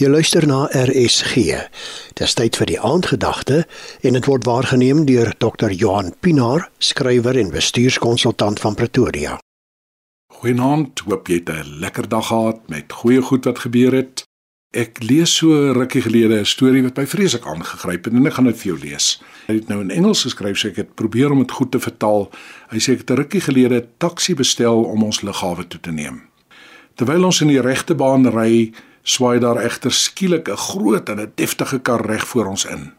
Jy luister na RSG. Dis tyd vir die aandgedagte en dit word waargeneem deur Dr. Johan Pinaar, skrywer en bestuurskonsultant van Pretoria. Goeienaand, hoop jy het 'n lekker dag gehad met goeie goed wat gebeur het. Ek lees so rukkie gelede 'n storie wat my vreeslik aangegryp het en ek gaan dit vir jou lees. Hy het nou in Engels geskryf, so ek het probeer om dit goed te vertaal. Hy sê ek het 'n rukkie gelede 'n taxi bestel om ons lughawe toe te neem. Terwyl ons in die regte baan ry, swaai daar egter skielik 'n groot en 'n deftige kar reg voor ons in.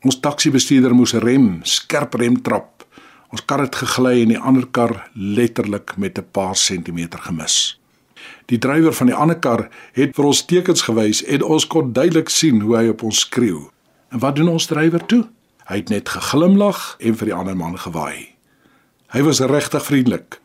Ons taksibestuurder moes rem, skerp rem trap. Ons kar het gegly en die ander kar letterlik met 'n paar sentimeter gemis. Die drywer van die ander kar het vir ons tekens gewys en ons kon duidelik sien hoe hy op ons skreeu. En wat doen ons drywer toe? Hy het net geglimlag en vir die ander man gewaai. Hy was regtig vriendelik.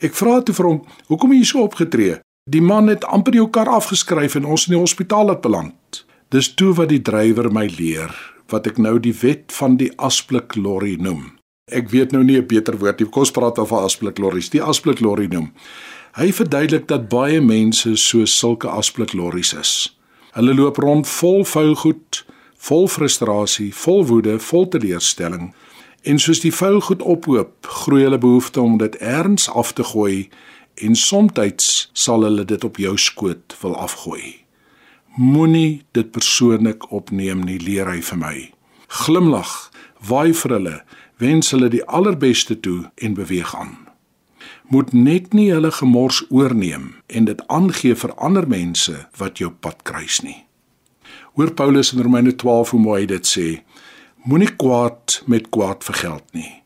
Ek vra toe vir hom: "Hoekom het jy so opgetree?" Die man het amper jou kar afgeskryf en ons in die hospitaal het beland. Dis toe wat die drywer my leer wat ek nou die wet van die asblik lorry noem. Ek weet nou nie 'n beter woord nie. Kom ons praat oor asblik lorries. Die asblik lorry noem. Hy verduidelik dat baie mense so sulke asblik lorries is. Hulle loop rond vol vuil goed, vol frustrasie, vol woede, vol teleurstelling. En soos die vuil goed ophoop, groei hulle behoefte om dit erns af te gooi en soms sal hulle dit op jou skoot wil afgooi. Moenie dit persoonlik opneem nie, leer hy vir my. Glimlag, waai vir hulle, wens hulle die allerbeste toe en beweeg aan. Moet net nie hulle gemors oorneem en dit aangee vir ander mense wat jou pad kruis nie. Hoor Paulus in Romeine 12 hoe mooi dit sê: Moenie kwaad met kwaad vergeld nie.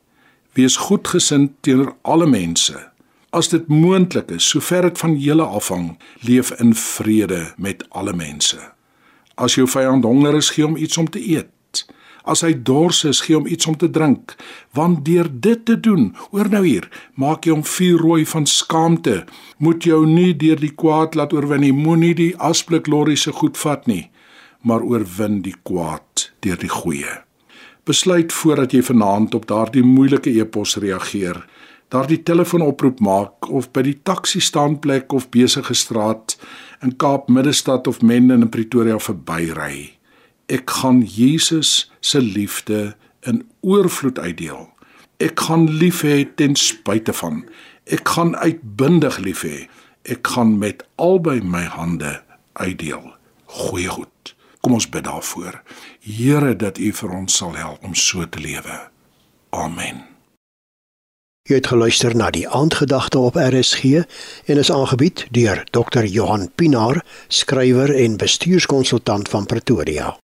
Wees goedgesind teenoor alle mense As dit moontlik is, sover dit van julle afhang, leef in vrede met alle mense. As jou vyand honger is, gee hom iets om te eet. As hy dors is, gee hom iets om te drink, want deur dit te doen, hoor nou hier, maak jy hom vuurrooi van skaamte. Moet jou nie deur die kwaad laat oorwin nie, moenie die asblik lorry se goed vat nie, maar oorwin die kwaad deur die goeie. Besluit voordat jy vanaand op daardie moeilike epos reageer daardie telefoonoproep maak of by die taxi staanplek of besige straat in Kaap Middestad of Menden in Pretoria verbyry. Ek gaan Jesus se liefde in oorvloed uitdeel. Ek gaan lief hê ten spyte van. Ek gaan uitbundig lief hê. Ek gaan met albei my hande uitdeel. Goeie goed. Kom ons bid daarvoor. Here dat U vir ons sal help om so te lewe. Amen. Jy het geluister na die aandgedagte op RSG en is aangebied deur Dr. Johan Pinaar, skrywer en bestuurskonsultant van Pretoria.